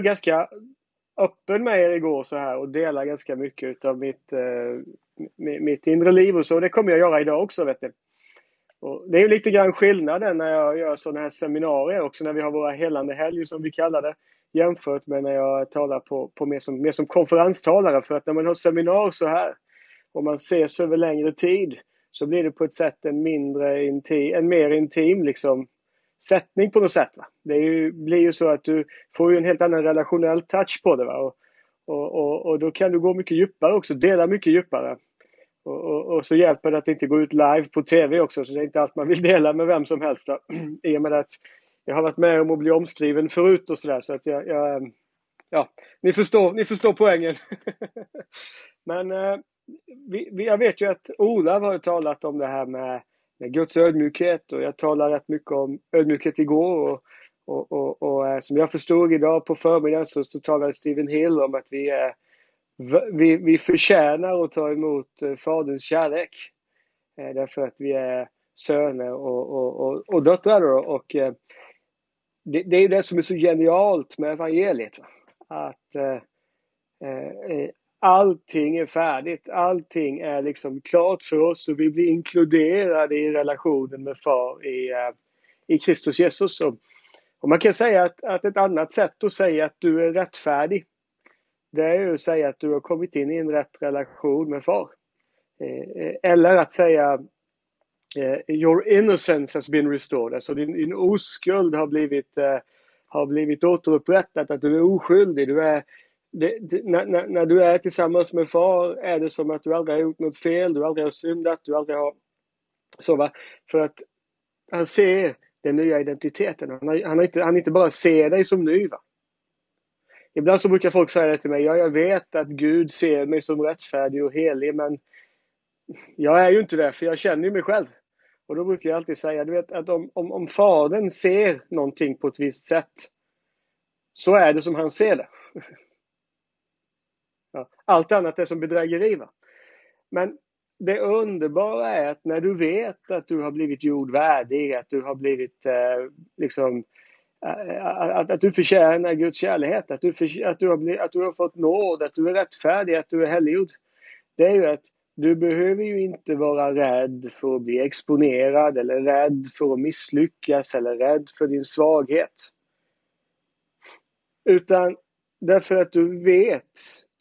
ganska öppen med er igår så här och delar ganska mycket av mitt, eh, mitt inre liv och så. Det kommer jag göra idag också vet ni. Och det är lite grann skillnaden när jag gör sådana här seminarier också när vi har våra helande helger som vi kallar det jämfört med när jag talar på, på mer, som, mer som konferenstalare. För att när man har seminarier så här och man ses över längre tid så blir det på ett sätt en mindre intim, en mer intim liksom sättning på något sätt. Va? Det ju, blir ju så att du får ju en helt annan relationell touch på det. Va? Och, och, och, och då kan du gå mycket djupare också, dela mycket djupare. Och, och, och, så hjälper det att inte gå ut live på TV också, så det är inte allt man vill dela med vem som helst. Då. I och med att jag har varit med om att bli omskriven förut och sådär, så att jag, jag, ja, ni förstår, ni förstår poängen. Men eh, vi, vi, jag vet ju att Ola har talat om det här med Guds ödmjukhet och jag talade rätt mycket om ödmjukhet igår och, och, och, och eh, som jag förstod idag på förmiddagen så, så talade Stephen Hill om att vi är vi, vi förtjänar att ta emot eh, Faderns kärlek. Eh, därför att vi är söner och, och, och, och döttrar. Och, det, det, är det som är så genialt med evangeliet. Att allting är färdigt. Allting är liksom klart för oss och vi blir inkluderade i relationen med Far i, eh, i Kristus Jesus. Och, man kan säga att, att ett annat sätt att säga att du är rättfärdig det är ju att säga att du har kommit in i en rätt relation med far. Eh, eh, eller att säga Your innocence has been restored. Alltså din, din oskuld har blivit, har blivit återupprättat. Att du är oskyldig. Du är, det, det, när, när, du är tillsammans med far är det som att du aldrig har gjort något fel. Du aldrig har syndat. Du aldrig har... Så va? För att han ser den nya identiteten. Han, har, han, har inte, han inte bara ser dig som ny. Va? Ibland så brukar folk säga det till mig. Ja, jag vet att Gud ser mig som rättfärdig och helig, men jag är ju inte det, för jag känner ju mig själv. Och då brukar jag alltid säga, du vet, att om, om, om Fadern ser någonting på ett visst sätt, så är det som han ser det. Ja, allt annat är som bedrägeri. Va? Men det underbara är att när du vet att du har blivit gjord värdig, att du har blivit eh, liksom att, att du förtjänar Guds kärlek, att du, för, att, du har, att du har fått nåd, att du är rättfärdig, att du är helgjord. Det är ju att du behöver ju inte vara rädd för att bli exponerad eller rädd för att misslyckas eller rädd för din svaghet. Utan därför att du vet,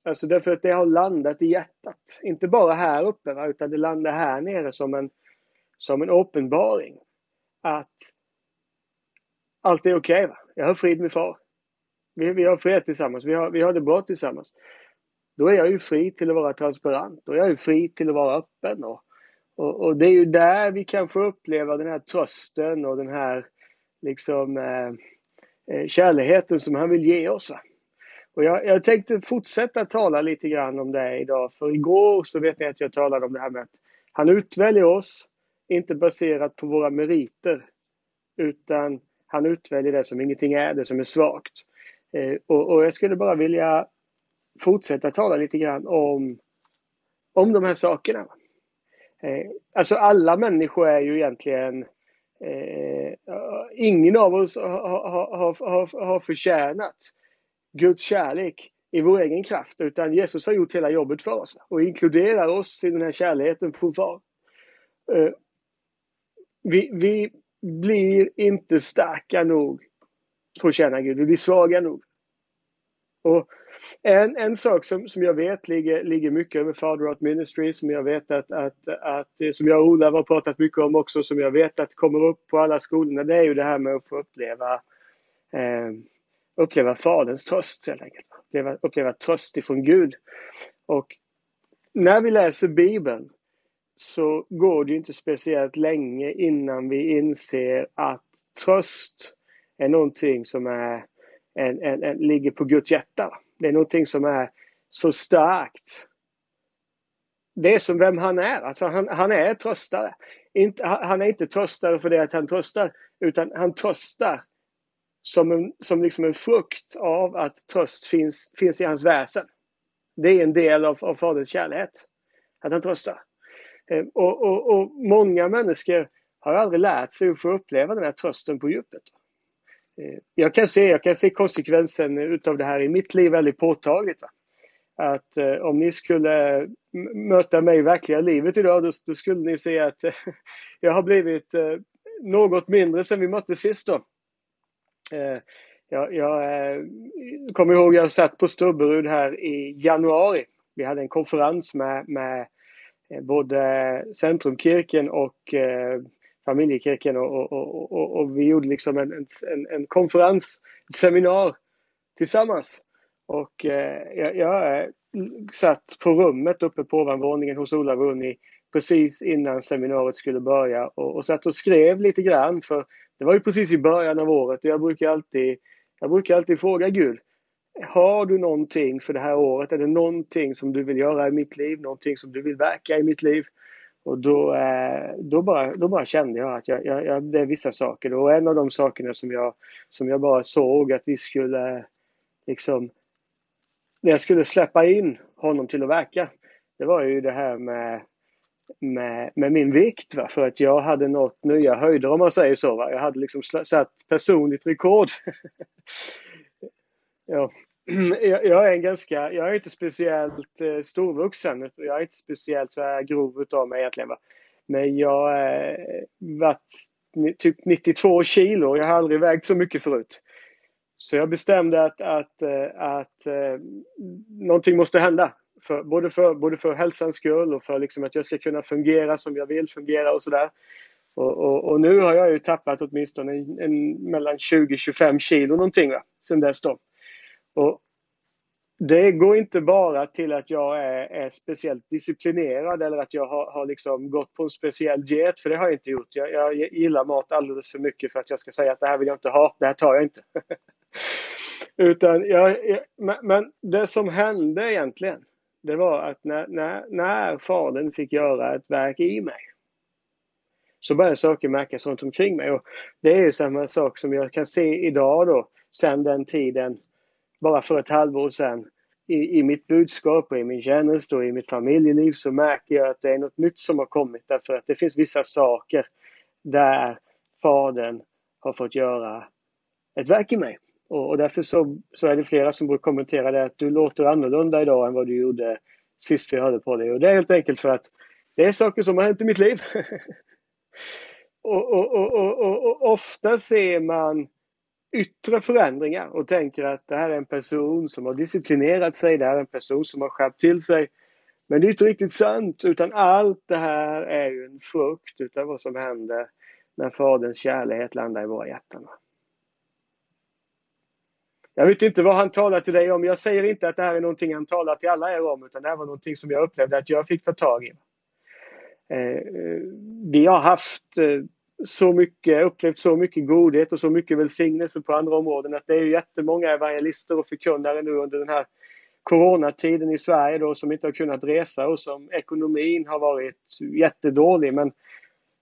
alltså därför att det har landat i hjärtat. Inte bara här uppe, utan det landar här nere som en, som en uppenbaring. Att allt är okej. Okay, jag har frid med far. Vi, vi har fred tillsammans. Vi har, vi har det bra tillsammans. Då är jag ju fri till att vara transparent. Då är jag ju fri till att vara öppen. Och, och, och det är ju där vi kan få uppleva den här trösten och den här liksom eh, eh kärleken som han vill ge oss. Va? Och jag, jag tänkte fortsätta tala lite grann om det idag. För igår så vet ni att jag talade om det här med att han utväljer oss, inte baserat på våra meriter, utan han utväljer det som ingenting är, det som är svagt. Eh, och, och, jag skulle bara vilja fortsätta tala lite grann om, om de här sakerna. Eh, alltså alla människor är ju egentligen eh, ingen av oss har, har, har, har förtjänat Guds kärlek i vår egen kraft, utan Jesus har gjort hela jobbet för oss och inkluderar oss i den här kärleken från far. Eh, vi, vi, blir inte starka nog för att känna Gud. Vi blir svaga nog. Och en, en sak som, som jag vet ligger, ligger mycket över Father Out Ministry, som jag vet att, att, att som jag och Ola har pratat mycket om också, som jag vet att kommer upp på alla skolorna, det är ju det här med att få uppleva eh, uppleva Faderns tröst helt enkelt. Uppleva, uppleva tröst ifrån Gud. Och när vi läser Bibeln så går det inte speciellt länge innan vi inser att tröst är någonting som är, en, en, en, ligger på Guds hjärta. Det är någonting som är så starkt. Det är som vem han är. Alltså han, han är tröstare. Inte, han är inte tröstare för det att han tröstar, utan han tröstar som en, som liksom en frukt av att tröst finns, finns i hans väsen. Det är en del av, av Faderns kärlek. Att han tröstar. Eh, och, och, och, många människor har aldrig lärt sig att få uppleva den här trösten på djupet. Eh, jag kan se, jag kan se konsekvensen utav det här i mitt liv väldigt påtagligt. Va? Att eh, om ni skulle möta mig i verkliga livet idag, då, då skulle ni se att eh, jag har blivit eh, något mindre sedan vi möttes sist. Då. Eh, jag, jag eh, kommer ihåg jag satt på Stubberud här i januari. Vi hade en konferens med, med eh, både Centrumkirken och eh, Familjekirken och, och, och, och, vi gjorde liksom en, en, en konferens, ett seminar tillsammans. Och eh, jag, jag eh, satt på rummet uppe på ovanvåningen hos Ola Wunni precis innan seminariet skulle börja och, och satt och skrev lite grann för det var ju precis i början av året och jag brukar alltid, jag brukar alltid fråga Gud har du någonting för det här året? Är det någonting som du vill göra i mitt liv? Någonting som du vill verka i mitt liv? Och då, eh, då, bara, då bara kände jag att jag, jag, jag, det är vissa saker. Och en av de sakerna som jag, som jag bara såg att vi skulle liksom när jag skulle släppa in honom till att verka, det var ju det här med, med, med min vikt. Va? För att jag hade nått nya höjder om man säger så. Va? Jag hade liksom satt personligt rekord. ja. jag, är en ganska, jag är inte speciellt eh, storvuxen. Jag är inte speciellt så här grov utav mig egentligen. Va? Men jag har eh, varit typ 92 kilo. Jag har aldrig vägt så mycket förut. Så jag bestämde att, att, eh, att, att någonting måste hända. För, både, för, både för hälsans skull och för liksom att jag ska kunna fungera som jag vill fungera och sådär. Och, och, och, nu har jag ju tappat åtminstone en, en, mellan 20-25 kilo någonting va, sen dess då. Och det går inte bara till att jag är, är speciellt disciplinerad eller att jag har, har liksom gått på en speciell diet, för det har jag inte gjort. Jag, jag, gillar mat alldeles för mycket för att jag ska säga att det här vill jag inte ha, det här tar jag inte. Utan jag, jag, men det som hände egentligen, det var att när, när, när Fadern fick göra ett verk i mig, så började saker märkas runt omkring mig. Och det är ju samma sak som jag kan se idag då, sen den tiden bara för ett halvår sedan i, i mitt budskap och i min tjänst och i mitt familjeliv så märker jag att det är något nytt som har kommit därför att det finns vissa saker där Fadern har fått göra ett verk i mig. Och, och därför så, så är det flera som brukar kommentera det att du låter annorlunda idag än vad du gjorde sist vi hörde på dig. Och det är helt enkelt för att det är saker som har hänt i mitt liv. och, och, och, och, ofta ser man yttre förändringar och tänker att det här är en person som har disciplinerat sig, det här är en person som har skärpt till sig. Men det är inte riktigt sant, utan allt det här är ju en frukt utav vad som händer när Faderns kärlek landar i våra hjärtan. Jag vet inte vad han talar till dig om. Jag säger inte att det här är någonting han talar till alla er om, utan det här var någonting som jag upplevde att jag fick ta tag i. Eh, vi har haft eh, så mycket, upplevt så mycket godhet och så mycket välsignelse på andra områden att det är jättemånga evangelister och förkunnare nu under den här coronatiden i Sverige då som inte har kunnat resa och som ekonomin har varit jättedålig. Men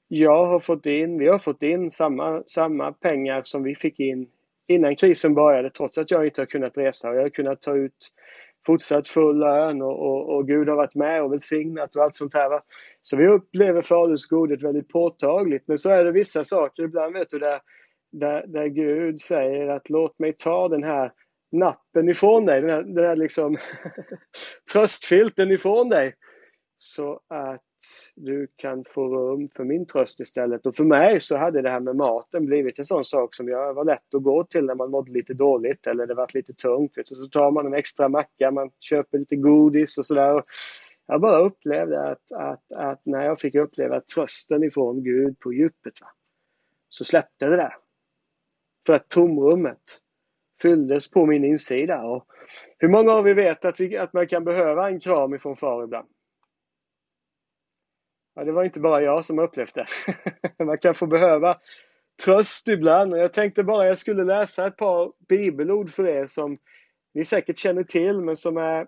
jag har fått in, vi har fått in samma, samma pengar som vi fick in innan krisen började trots att jag inte har kunnat resa. och Jag har kunnat ta ut fortsatt full lön och, och, och, Gud har varit med och välsignat och allt sånt här. Va? Så vi upplever Faderns godhet väldigt påtagligt. Men så är det vissa saker ibland vet du där, där, där Gud säger att låt mig ta den här nappen ifrån dig, den här, den här liksom tröstfilten ifrån dig. Så att du kan få rum för min tröst istället. Och för mig så hade det här med maten blivit en sån sak som jag var lätt att gå till när man mådde lite dåligt eller det var lite tungt. Så tar man en extra macka, man köper lite godis och sådär. Jag bara upplevde att, att, att när jag fick uppleva trösten ifrån Gud på djupet va, så släppte det där. För att tomrummet fylldes på min insida. Och hur många av er vet att, vi, att man kan behöva en kram ifrån far ibland? Ja, det var inte bara jag som upplevt det. Man kan få behöva tröst ibland. Och jag tänkte bara jag skulle läsa ett par bibelord för er som ni säkert känner till men som är,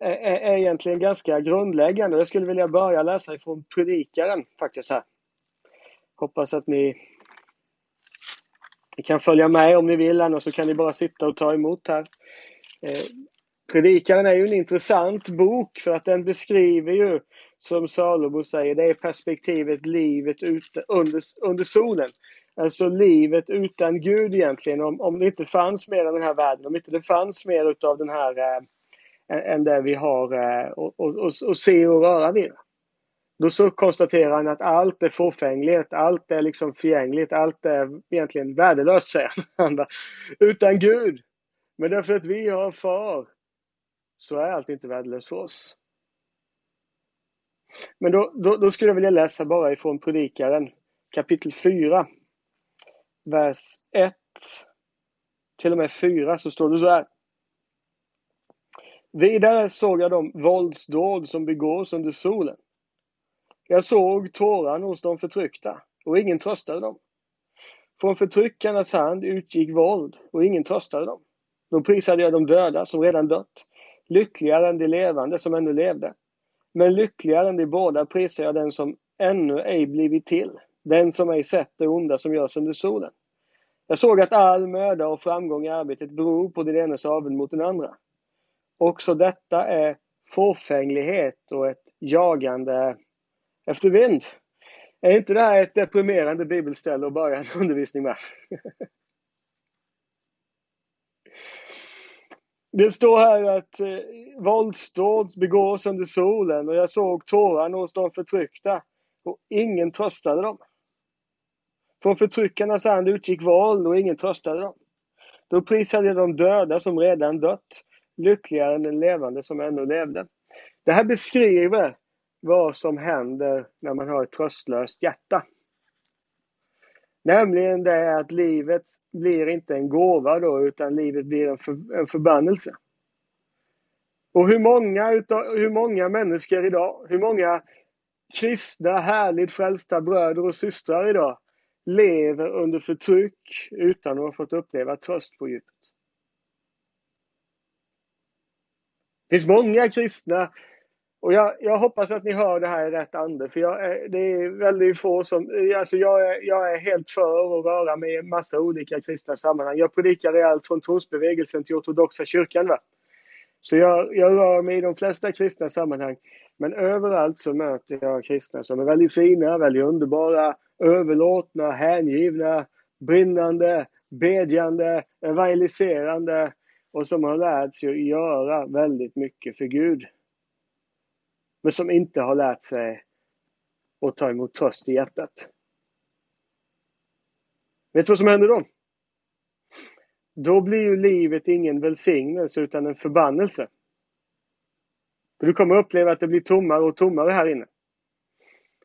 är, är egentligen ganska grundläggande. Jag skulle vilja börja läsa ifrån Predikaren faktiskt här. Hoppas att ni, ni kan följa med om ni vill, annars så kan ni bara sitta och ta emot här. Eh, predikaren är ju en intressant bok för att den beskriver ju som Salomo säger, det är perspektivet livet ute under, under solen. Alltså livet utan Gud egentligen, om, om det inte fanns mer av den här världen, om inte det fanns mer utav den här eh, än det vi har eh, och, och, och, och se och röra vid. Då så konstaterar han att allt är fåfängligt, allt är liksom förgängligt, allt är egentligen värdelöst, säger han. Utan Gud. Men därför att vi har far så är allt inte värdelöst för oss. Men då, då, då, skulle jag vilja läsa bara ifrån Predikaren kapitel 4, vers 1 till och med 4 så står det så här. Vidare såg jag de våldsdåd som begås under solen. Jag såg tårarna hos de förtryckta och ingen tröstade dem. Från förtryckarnas hand utgick våld och ingen tröstade dem. Då prisade jag de döda som redan dött, lyckligare än de levande som ännu levde. Men lyckligare än de båda prisar jag den som ännu ej blivit till, den som ej sett det onda som görs under solen. Jag såg att all möda och framgång i arbetet beror på den enes avund mot den andra. Också detta är fåfänglighet och ett jagande efter vind. Är inte det här ett deprimerande bibelställe att börja en undervisning med? Det står här att eh, våldsdåd begås under solen och jag såg tårarna hos de förtryckta och ingen tröstade dem. Från förtryckarnas hand utgick våld och ingen tröstade dem. Då prisade jag de döda som redan dött, lyckligare än den levande som ännu levde. Det här beskriver vad som händer när man har ett tröstlöst hjärta. Nämligen det att livet blir inte en gåva då, utan livet blir en, för, en förbannelse. Och hur många, utav, hur många människor idag, hur många kristna, härligt frälsta bröder och systrar idag lever under förtryck utan att ha fått uppleva tröst på djupet. Det finns många kristna och jag, jag, hoppas att ni hör det här i rätt ande, för jag, det är väldigt få som... Alltså jag, är, jag är helt för att röra mig i en massa olika kristna sammanhang. Jag predikar i allt från trosbevägelsen till ortodoxa kyrkan. Va? Så jag, jag rör mig i de flesta kristna sammanhang. Men överallt så möter jag kristna som är väldigt fina, väldigt underbara, överlåtna, hängivna, brinnande, bedjande, evangeliserande och som har lärt sig att göra väldigt mycket för Gud men som inte har lärt sig att ta emot tröst i hjärtat. Vet du vad som händer då? Då blir ju livet ingen välsignelse utan en förbannelse. För du kommer uppleva att det blir tommare och tommare här inne.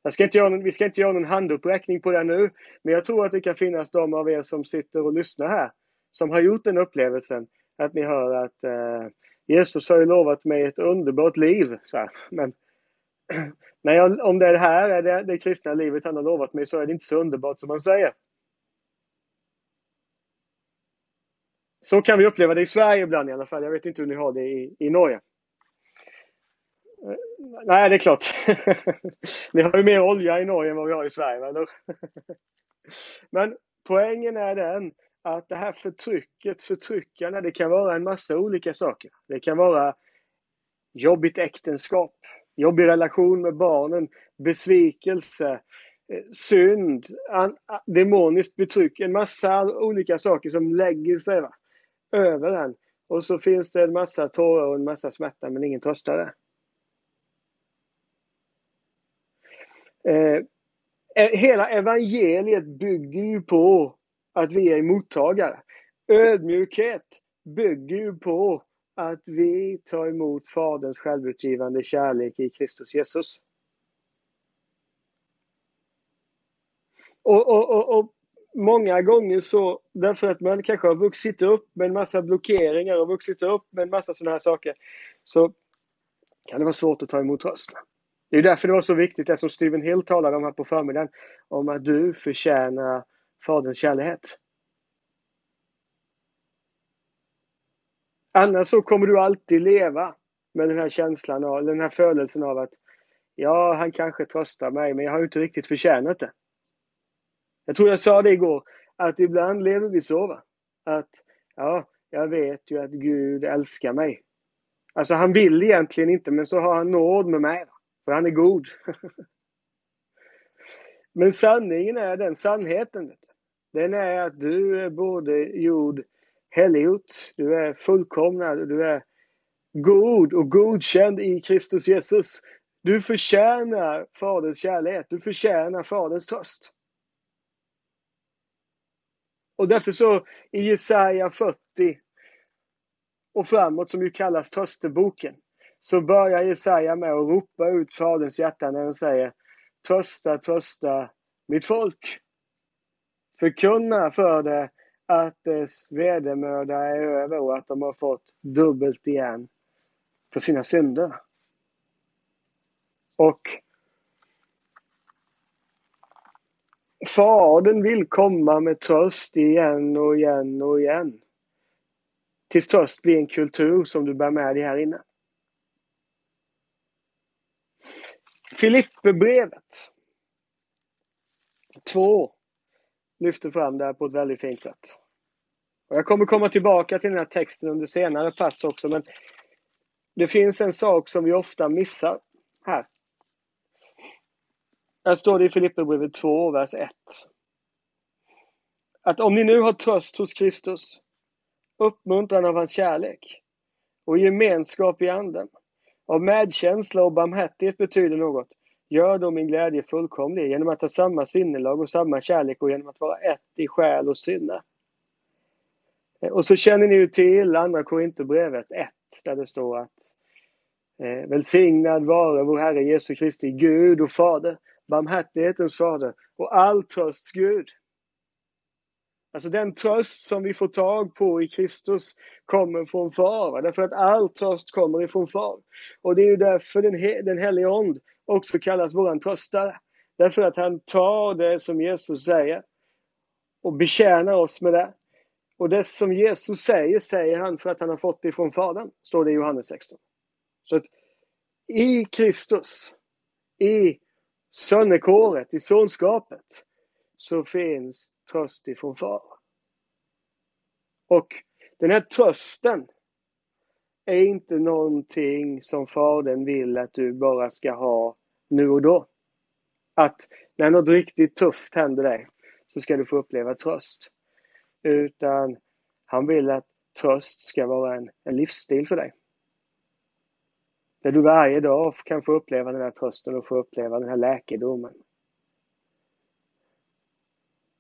Jag ska inte göra, vi ska inte göra någon handuppräckning på det nu, men jag tror att det kan finnas de av er som sitter och lyssnar här som har gjort den upplevelsen att ni hör att eh, Jesus har ju lovat mig ett underbart liv. Så men när jag, om det är det här är det, det kristna livet han har lovat mig så är det inte så underbart som man säger. Så kan vi uppleva det i Sverige ibland i alla fall. Jag vet inte hur ni har det i, i Norge. Eh, nej, det är klart. Ni har ju mer olja i Norge än vad vi har i Sverige, eller? Men poängen är den att det här förtrycket, förtryckarna, det kan vara en massa olika saker. Det kan vara jobbigt äktenskap jobbig relation med barnen, besvikelse, eh, synd, demoniskt betryck, en massa olika saker som lägger sig va, över en. Och så finns det en massa tårar och en massa smärta men ingen tröstare. Eh, eh, hela evangeliet bygger ju på att vi är mottagare. Ödmjukhet bygger ju på att vi tar emot Faderns självutgivande kärlek i Kristus Jesus. Och, och, och, och, många gånger så, därför att man kanske har vuxit upp med en massa blockeringar och vuxit upp med en massa sådana här saker, så kan det vara svårt att ta emot tröst. Det är därför det var så viktigt, det som Stephen Hill talade om här på förmiddagen, om att du förtjänar Faderns kärlek. Annars så kommer du alltid leva med den här känslan av, den här födelsen av att ja, han kanske tröstar mig, men jag har inte riktigt förtjänat det. Jag tror jag sa det igår, att ibland lever vi så. Va? Att ja, jag vet ju att Gud älskar mig. Alltså han vill egentligen inte, men så har han nåd med mig. Va? För han är god. men sanningen är den sannheten. Den är att du är både gjord heliggjort, du är fullkomnad, du är god och godkänd i Kristus Jesus. Du förtjänar Faderns kärlek, du förtjänar Faderns tröst. Och därför så i Jesaja 40 och framåt, som ju kallas trösteboken, så börjar Jesaja med att ropa ut Faderns hjärta när han säger Trösta, trösta mitt folk. Förkunna för det att dess vedermöda är över och att de har fått dubbelt igen för sina synder. Och Fadern vill komma med tröst igen och igen och igen. Tills tröst blir en kultur som du bär med dig här inne. Filipperbrevet 2 lyfter fram det här på ett väldigt fint sätt. Och jag kommer komma tillbaka till den här texten under senare pass också, men det finns en sak som vi ofta missar här. Här står det i Filipperbrevet 2, vers 1. Att om ni nu har tröst hos Kristus, uppmuntran av hans kärlek och gemenskap i anden, av medkänsla och barmhärtighet betyder något, gör då min glädje fullkomlig genom att ha samma sinnelag och samma kärlek och genom att vara ett i själ och sinne. Eh, och så känner ni ju till Andra Korinthierbrevet 1 där det står att eh, Välsignad vare vår Herre Jesu Kristi Gud och Fader, barmhärtighetens Fader och all trösts Gud. Alltså den tröst som vi får tag på i Kristus kommer från Far. Därför att all tröst kommer ifrån Far. Och det är ju därför den, he den helige Ond också kallas våran tröstare. Därför att han tar det som Jesus säger och betjänar oss med det. Och det som Jesus säger, säger han för att han har fått det ifrån Fadern. Står det i Johannes 16. Så att i Kristus, i sönnekåret, i sonskapet, så finns tröst ifrån Far. Och den här trösten är inte någonting som Fadern vill att du bara ska ha nu och då. Att när något riktigt tufft händer dig så ska du få uppleva tröst. Utan han vill att tröst ska vara en, en livsstil för dig. Där du varje dag kan få uppleva den här trösten och få uppleva den här läkedomen.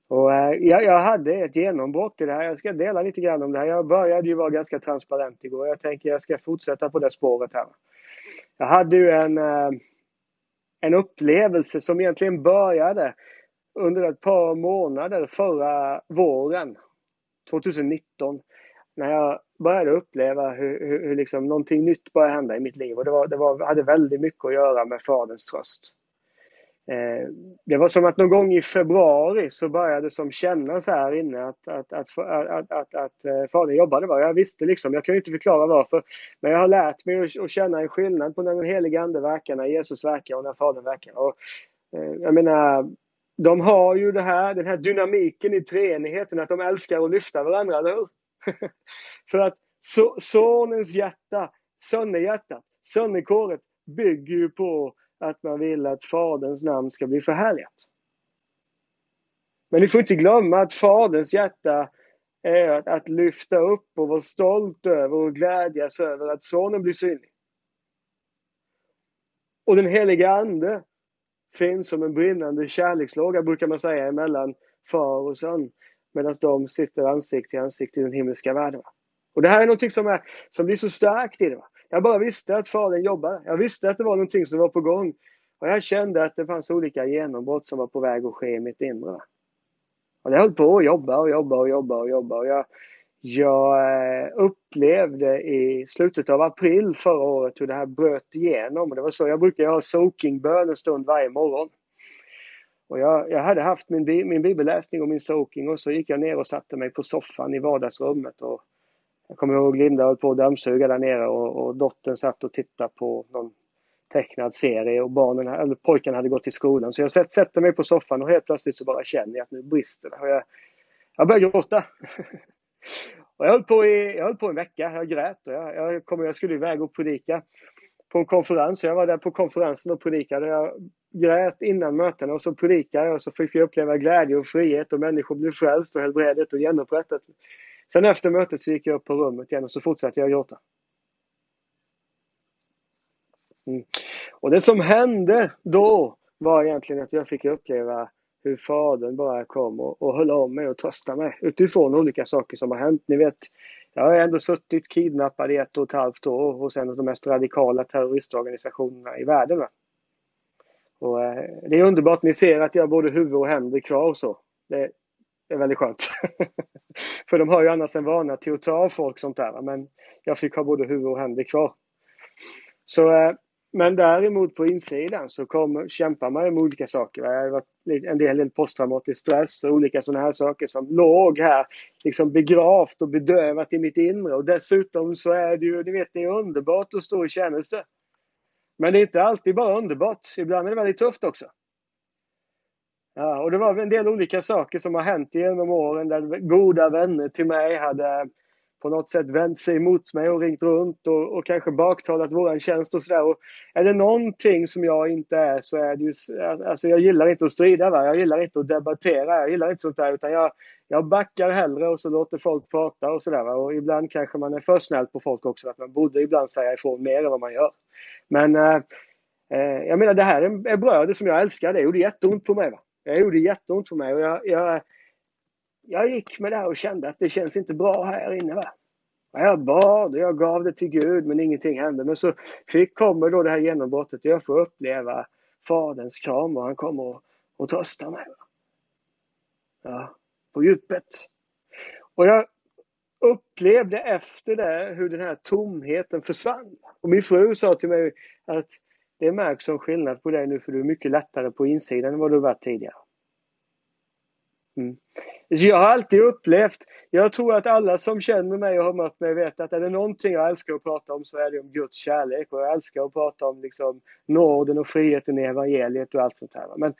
Och, eh, jag, jag, hade ett genombrott i det här. Jag ska dela lite grann om det här. Jag började ju vara ganska transparent igår. Jag tänker jag ska fortsätta på det spåret här. Jag hade ju en, eh, en upplevelse som egentligen började under ett par månader förra våren 2019. När jag började uppleva hur, hur, hur liksom någonting nytt började hända i mitt liv. Och det, var, det var, hade väldigt mycket att göra med Faderns tröst. Eh, det var som att någon gång i februari så började det som kännas här inne att, att, att, att, att, att, eh, Fadern jobbade. Bara. Jag visste liksom, jag kan inte förklara varför. Men jag har lärt mig att, att känna en skillnad på när den helige Ande verkar, när Jesus verkar och när Fadern verkar. Och, eh, jag menar, de har ju det här, den här dynamiken i treenigheten, att de älskar att lyfta varandra, eller hur? För att so, sonens hjärta, sonnehjärtat, sonnekåret bygger ju på att man vill att Faderns namn ska bli förhärligat. Men ni får inte glömma att Faderns hjärta är att, att lyfta upp och vara stolt över och glädjas över att Sonen blir synlig. Och den heliga Ande finns som en brinnande kärlekslåga, brukar man säga, emellan far och son. Medan de sitter ansikte i ansikte i den himmelska världen. Och det här är någonting som, är, som blir så starkt i det. Va? Jag bara visste att Fadern jobbade. Jag visste att det var någonting som var på gång. Och jag kände att det fanns olika genombrott som var på väg att ske i mitt inre. Och jag höll på att jobba och jobba och jobba och jobba. Och jag, jag eh, upplevde i slutet av april förra året hur det här bröt igenom. Det var så jag brukar ha soakingbön en stund varje morgon. Och jag, jag hade haft min, min bibelläsning och min soaking och så gick jag ner och satte mig på soffan i vardagsrummet och jag kommer ihåg Linda höll på att dammsuga där nere och, och dottern satt och tittade på någon tecknad serie och barnen, eller pojkarna hade gått till skolan. Så jag sätter mig på soffan och helt plötsligt så bara känner jag att nu brister det. Och jag, jag börjar gråta. och jag höll, på i, jag höll på en vecka, jag grät och jag, jag, kom, jag skulle iväg och predika. på en konferens. Jag var där på konferensen och predikade. Jag grät innan mötena och så predikade jag och så fick jag uppleva glädje och frihet och människor blev frälst och helbredet och genomupprättat. Sen efter mötet så gick jag upp på rummet igen och så fortsatte jag gråta. Mm. Och det som hände då var egentligen att jag fick uppleva hur Fadern bara kom och, och höll om mig och tröstade mig utifrån olika saker som har hänt. Ni vet, jag har ändå suttit kidnappad i ett och ett halvt år hos en av de mest radikala terroristorganisationerna i världen. Och, eh, det är underbart, ni ser att jag har både huvud och händer kvar och så. Det är väldigt skönt. För de har ju annars en vana till att ta av folk sånt där. Men jag fick ha både huvud och händer kvar. Så eh, men däremot på insidan så kommer, kämpar man med olika saker. Jag har varit en del, del posttraumatisk stress och olika sådana här saker som låg här liksom begravt och bedövat i mitt inre. Och dessutom så är det ju, ni vet, det är underbart att stå i tjänste. Men det är inte alltid bara underbart. Ibland är det väldigt tufft också. Ja, och det var en del olika saker som har hänt genom åren där goda vänner till mig hade på något sätt vänt sig emot mig och ringt runt och, och kanske baktalat våran tjänst och sådär. Är det någonting som jag inte är så är det ju, alltså jag gillar inte att strida, va? jag gillar inte att debattera, jag gillar inte sånt där utan jag, jag backar hellre och så låter folk prata och sådär. Och ibland kanske man är för snäll på folk också, att man borde ibland säga ifrån mer än vad man gör. Men eh, eh jag menar det här är, är bröder som jag älskar, det gjorde jätteont på mig. Va? Det gjorde jätteont på mig och jag, jag jag gick med det här och kände att det känns inte bra här inne. Va? Jag bad och jag gav det till Gud men ingenting hände. Men så fick, kommer då det här genombrottet jag får uppleva Faderns kram och han kommer och, och tröstar mig. Ja, på djupet. Och jag upplevde efter det hur den här tomheten försvann. Och min fru sa till mig att det märks som skillnad på dig nu för du är mycket lättare på insidan än vad du varit tidigare. Mm. Jag har alltid upplevt, jag tror att alla som känner mig och har mött mig vet att är det någonting jag älskar att prata om så är det om Guds kärlek. Och jag älskar att prata om liksom nåden och friheten i evangeliet och allt sånt här. Men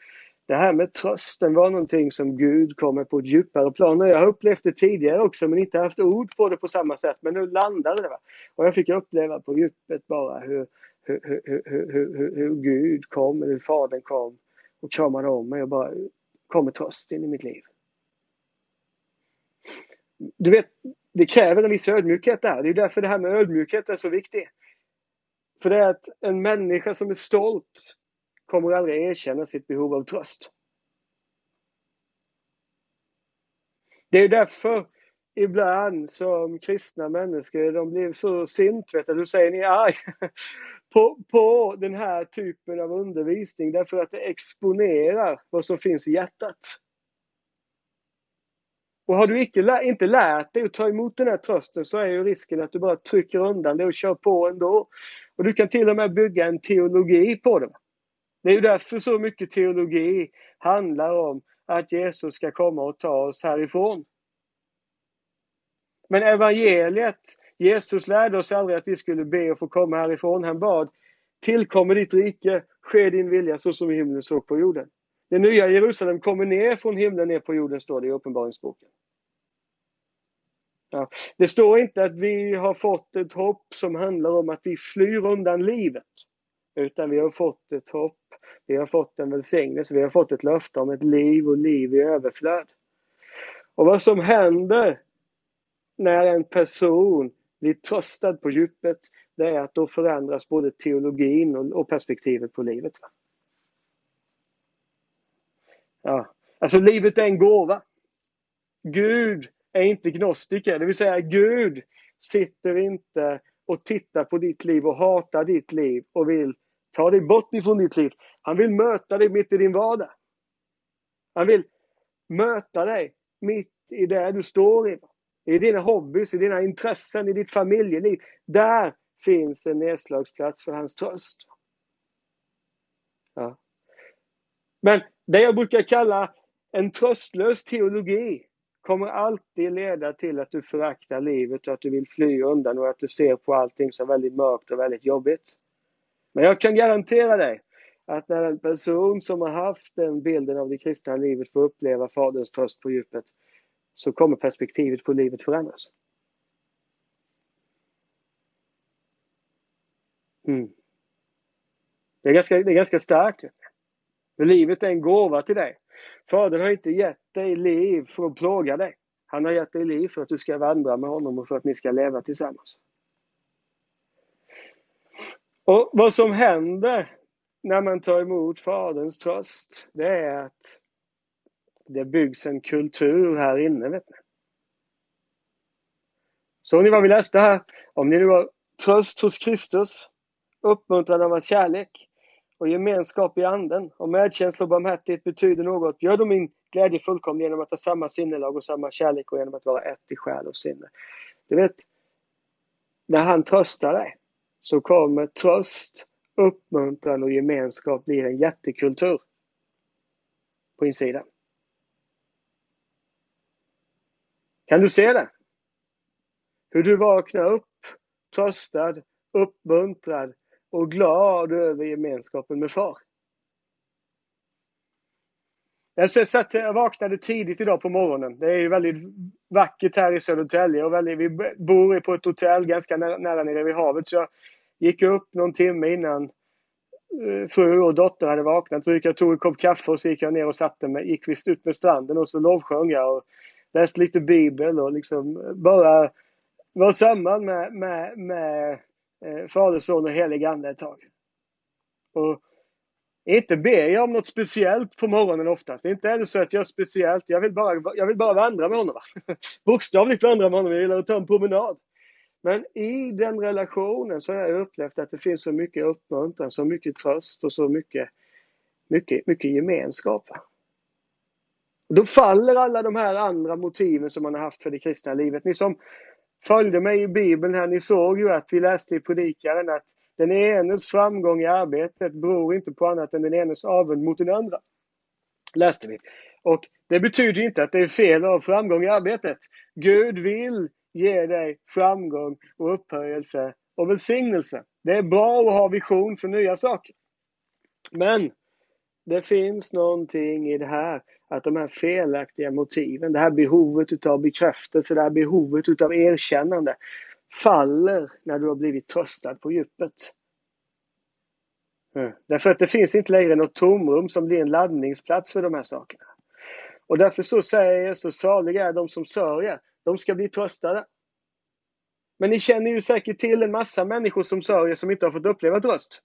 det här med trösten var någonting som Gud kommer på ett djupare plan. Jag har upplevt det tidigare också men inte haft ord på det på samma sätt. Men nu landade det. Va? Och jag fick uppleva på djupet bara hur, hur, hur, hur, hur, hur Gud kom, hur Fadern kom och kramade om mig och bara Kommer tröst in i mitt liv du vet, det kräver en viss ödmjukhet där. Det är därför det här med ödmjukhet är så viktigt. För det är att en människa som är stolt kommer aldrig erkänna sitt behov av tröst. Det är därför ibland som kristna människor, de blir så sint, vet du, då säger ni arg på, på den här typen av undervisning därför att det exponerar vad som finns i hjärtat. Och har du icke, inte lärt dig att ta emot den här trösten så är ju risken att du bara trycker undan det och kör på ändå. Och du kan till och med bygga en teologi på det. Det är ju därför så mycket teologi handlar om att Jesus ska komma och ta oss härifrån. Men evangeliet, Jesus lärde oss aldrig att vi skulle be och få komma härifrån. Han bad, tillkommer ditt rike, ske din vilja så som i himlen så på jorden. Det nya Jerusalem kommer ner från himlen ner på jorden, står det i Uppenbarelseboken. Ja. Det står inte att vi har fått ett hopp som handlar om att vi flyr undan livet. Utan vi har fått ett hopp, vi har fått en välsignelse, vi har fått ett löfte om ett liv och liv i överflöd. Och vad som händer när en person blir tröstad på djupet, det är att då förändras både teologin och perspektivet på livet. Ja. Alltså livet är en gåva. Gud är inte gnostiker, det vill säga Gud sitter inte och tittar på ditt liv och hatar ditt liv och vill ta dig bort ifrån ditt liv. Han vill möta dig mitt i din vardag. Han vill möta dig mitt i det du står i. I dina hobbys, i dina intressen, i ditt familjeliv. Där finns en nedslagsplats för hans tröst. Ja. Men det jag brukar kalla en tröstlös teologi kommer alltid leda till att du föraktar livet och att du vill fly undan och att du ser på allting som väldigt mörkt och väldigt jobbigt. Men jag kan garantera dig att när en person som har haft den bilden av det kristna livet får uppleva Faderns tröst på djupet så kommer perspektivet på livet förändras. Mm. Det är ganska, det är ganska starkt. För livet är en gåva till dig. Fadern har inte gett dig liv för att plåga dig. Han har gett dig liv för att du ska vandra med honom och för att ni ska leva tillsammans. Och vad som händer när man tar emot Faderns tröst, det är att det byggs en kultur här inne. Vet ni. Såg ni vad vi läste här? Om ni nu har tröst hos Kristus, uppmuntran av hans kärlek och gemenskap i anden och medkänsla och barmhärtighet betyder något. Gör då min glädje fullkomlig genom att ha samma sinnelag och samma kärlek och genom att vara ett i själ och sinne. Du vet, när han tröstar dig så kommer tröst, uppmuntran och gemenskap bli en jättekultur på insidan. Kan du se det? Hur du vaknar upp tröstad, uppmuntrad och glad över gemenskapen med far. Jag, satt, jag vaknade tidigt idag på morgonen. Det är ju väldigt vackert här i Södertälje och väldigt, vi bor på ett hotell ganska nära, nära nere vid havet. Så jag gick upp någon timme innan eh, fru och dotter hade vaknat. Så gick jag och tog en kopp kaffe och så gick jag ner och satte mig. Gick visst ut med stranden och så lovsjöng jag och Läst lite bibel och liksom bara var samman med, med, med eh, Fader, Son och Helig Ande ett tag. Och inte ber jag om något speciellt på morgonen oftast. Inte är det så att jag speciellt, jag vill bara, jag vill bara vandra med honom. Bokstavligt vandra med honom, jag gillar att ta en promenad. Men i den relationen så har jag upplevt att det finns så mycket uppmuntran, så mycket tröst och så mycket, mycket, mycket gemenskap. Då faller alla de här andra motiven som man har haft för det kristna livet. Ni som följde mig i Bibeln här, ni såg ju att vi läste i Predikaren att den enes framgång i arbetet beror inte på annat än den enes avund mot den andra. Läste vi. Och det betyder inte att det är fel att ha framgång i arbetet. Gud vill ge dig framgång och upphöjelse och välsignelse. Det är bra att ha vision för nya saker. Men det finns någonting i det här att de här felaktiga motiven, det här behovet utav bekräftelse, det här behovet utav erkännande faller när du har blivit tröstad på djupet. Mm. Därför att det finns inte längre något tomrum som blir en laddningsplats för de här sakerna. Och därför så säger så saliga är de som sörjer, de ska bli tröstade. Men ni känner ju säkert till en massa människor som sörjer som inte har fått uppleva tröst.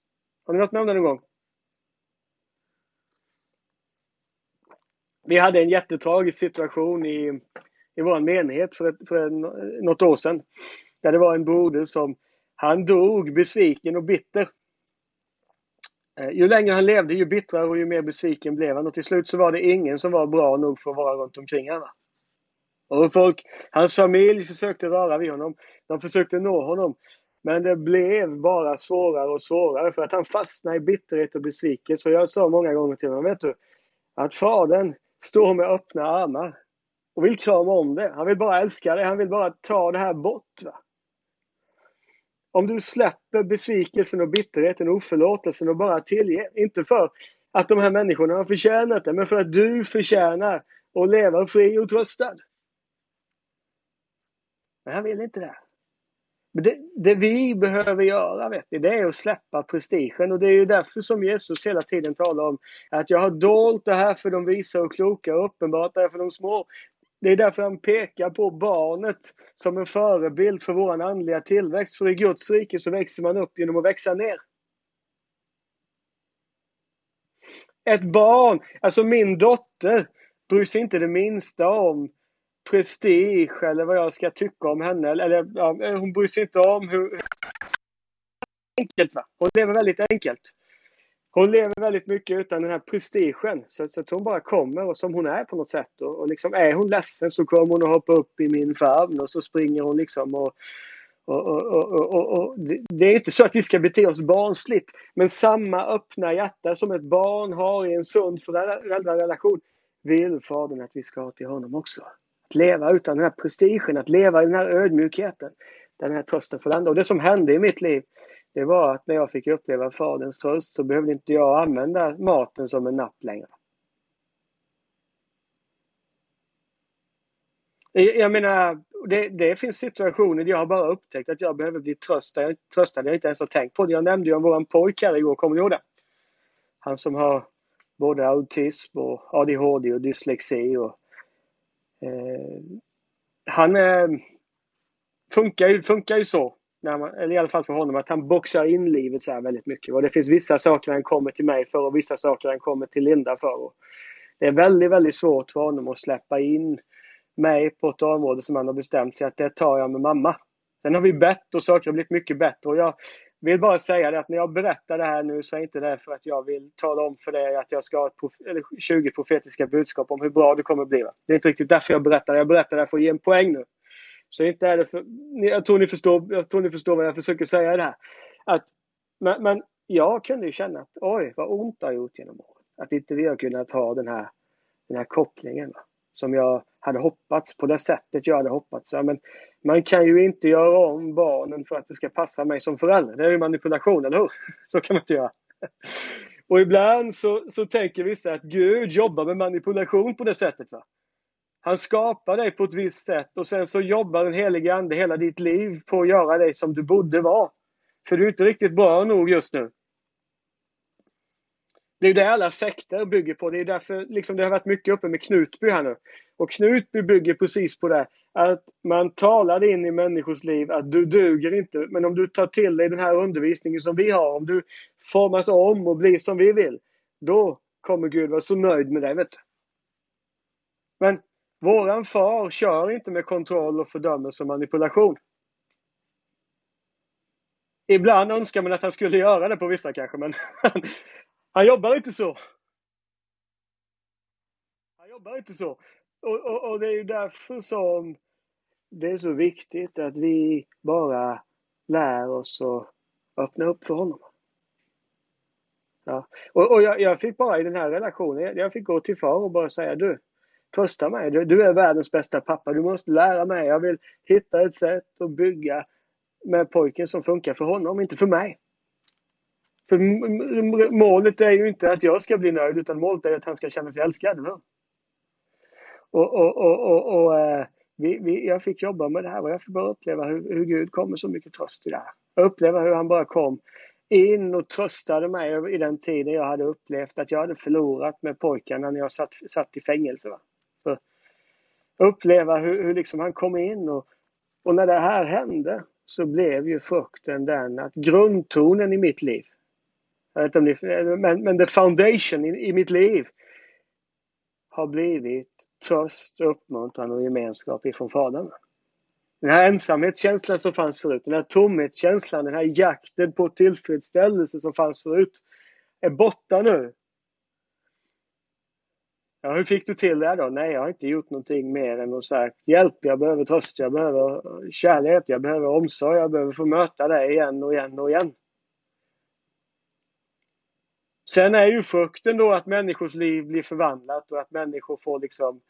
Har ni varit med om det någon gång? Vi hade en jättetragisk situation i, i vår menighet för, ett, för något år sedan. Där det var en broder som, han dog besviken och bitter. Eh, ju längre han levde, ju bittrare och ju mer besviken blev han. Och till slut så var det ingen som var bra nog för att vara runt omkring honom. Och folk, hans familj försökte röra vid honom. De försökte nå honom. Men det blev bara svårare och svårare för att han fastnade i bitterhet och besvikelse. Och jag sa många gånger till honom, vet du, att fadern står med öppna armar och vill krama om det. Han vill bara älska det. Han vill bara ta det här bort. Va? Om du släpper besvikelsen och bitterheten och oförlåtelsen och bara tillger. Inte för att de här människorna har förtjänat det, men för att du förtjänar att leva fri och tröstad. Men han vill inte det. Det, det, vi behöver göra vet ni, det är att släppa prestigen och det är ju därför som Jesus hela tiden talar om att jag har dolt det här för de visa och kloka och uppenbart det här för de små. Det är därför han pekar på barnet som en förebild för vår andliga tillväxt. För i Guds rike så växer man upp genom att växa ner. Ett barn, alltså min dotter, bryr sig inte det minsta om prestige eller vad jag ska tycka om henne. Eller, ja, hon bryr sig inte om hur... Enkelt va? Hon lever väldigt enkelt. Hon lever väldigt mycket utan den här prestigen. Så, så att hon bara kommer och som hon är på något sätt. Och, och liksom är hon ledsen så kommer hon att hoppa upp i min famn och så springer hon liksom och och, och, och, och, det är inte så att vi ska bete oss barnsligt, men samma öppna hjärta som ett barn har i en sund föräldrarelation vill Fadern att vi ska ha till honom också leva utan den här prestigen, att leva i den här ödmjukheten. Den här trösten får landa. Och det som hände i mitt liv, det var att när jag fick uppleva Faderns tröst så behövde inte jag använda maten som en napp längre. Jag menar, det, det, finns situationer där jag har bara upptäckt att jag behöver bli tröstad, tröstad. Jag inte ens har tänkt på det. Jag nämnde ju om våran pojk här igår, kommer du ihåg det? Han som har både autism och ADHD och dyslexi. Och, eh, han eh, funkar, ju, funkar ju så, när man, eller i alla fall för honom, att han boxar in livet så här väldigt mycket. Och det finns vissa saker han kommer till mig för och vissa saker han kommer till Linda för. Och det är väldigt, väldigt svårt för honom att släppa in mig på ett område som han har bestämt sig att det tar jag med mamma. Sen har vi bett och saker har blivit mycket bättre. Och jag vill bara säga det att när jag berättar det här nu så är inte det för att jag vill tala om för dig att jag ska ha ett 20 profetiska budskap om hur bra det kommer bli. Det är inte riktigt därför jag berättar. Jag berättar det för att ge en poäng nu. Så inte är det för, jag, tror ni förstår, jag tror ni förstår vad jag försöker säga det här. Att, men, men jag kunde ju känna att oj, vad ont det har gjort genom åren. Att inte vi har kunnat ha den här, den här kopplingen. Va? Som jag hade hoppats, på det sättet jag hade hoppats. Va? men man kan ju inte göra om barnen för att det ska passa mig som förälder. Det är ju manipulation, eller hur? Så kan man inte göra. Och ibland så, så tänker vissa att Gud jobbar med manipulation på det sättet. Va? Han skapar dig på ett visst sätt och sen så jobbar den helige Ande hela ditt liv på att göra dig som du borde vara. För du är inte riktigt bra nog just nu. Det är det alla sekter bygger på. Det är därför liksom, det har varit mycket uppe med Knutby här nu. Och Knutby bygger precis på det. Att man talar in i människors liv att du duger inte. Men om du tar till dig den här undervisningen som vi har. Om du formas om och blir som vi vill. Då kommer Gud vara så nöjd med dig. Vet du. Men våran far kör inte med kontroll och fördömelse och manipulation. Ibland önskar man att han skulle göra det på vissa kanske, men han jobbar inte så. Han jobbar inte så. Och, och, och, det är ju därför som det är så viktigt att vi bara lär oss att öppna upp för honom. Ja. Och, och jag, jag, fick bara i den här relationen, jag fick gå till far och bara säga du, trösta mig. Du, du är världens bästa pappa. Du måste lära mig. Jag vill hitta ett sätt att bygga med pojken som funkar för honom, inte för mig. För målet är ju inte att jag ska bli nöjd, utan målet är att han ska känna sig älskad. Och, och, och, och, och eh, vi, vi, jag fick jobba med det här och jag fick bara uppleva hur, hur Gud kom med så mycket tröst i det här. Jag uppleva hur han bara kom in och tröstade mig i den tiden jag hade upplevt att jag hade förlorat med pojkarna när jag satt, satt i fängelse. Va? För uppleva hur, hur liksom han kom in och, och när det här hände så blev ju frukten den att grundtonen i mitt liv, Jag vet inte om men, men the foundation i, i mitt liv har blivit tröst, uppmuntran och gemenskap ifrån Fadern. Den här ensamhetskänslan som fanns förut, den här tomhetskänslan, den här jakten på tillfredsställelse som fanns förut är borta nu. Ja, hur fick du till det då? Nej, jag har inte gjort någonting mer än att säga hjälp, jag behöver tröst, jag behöver kärlek, jag behöver omsorg, jag behöver få möta dig igen och igen och igen. Sen är ju frukten då att människors liv blir förvandlat och att människor får liksom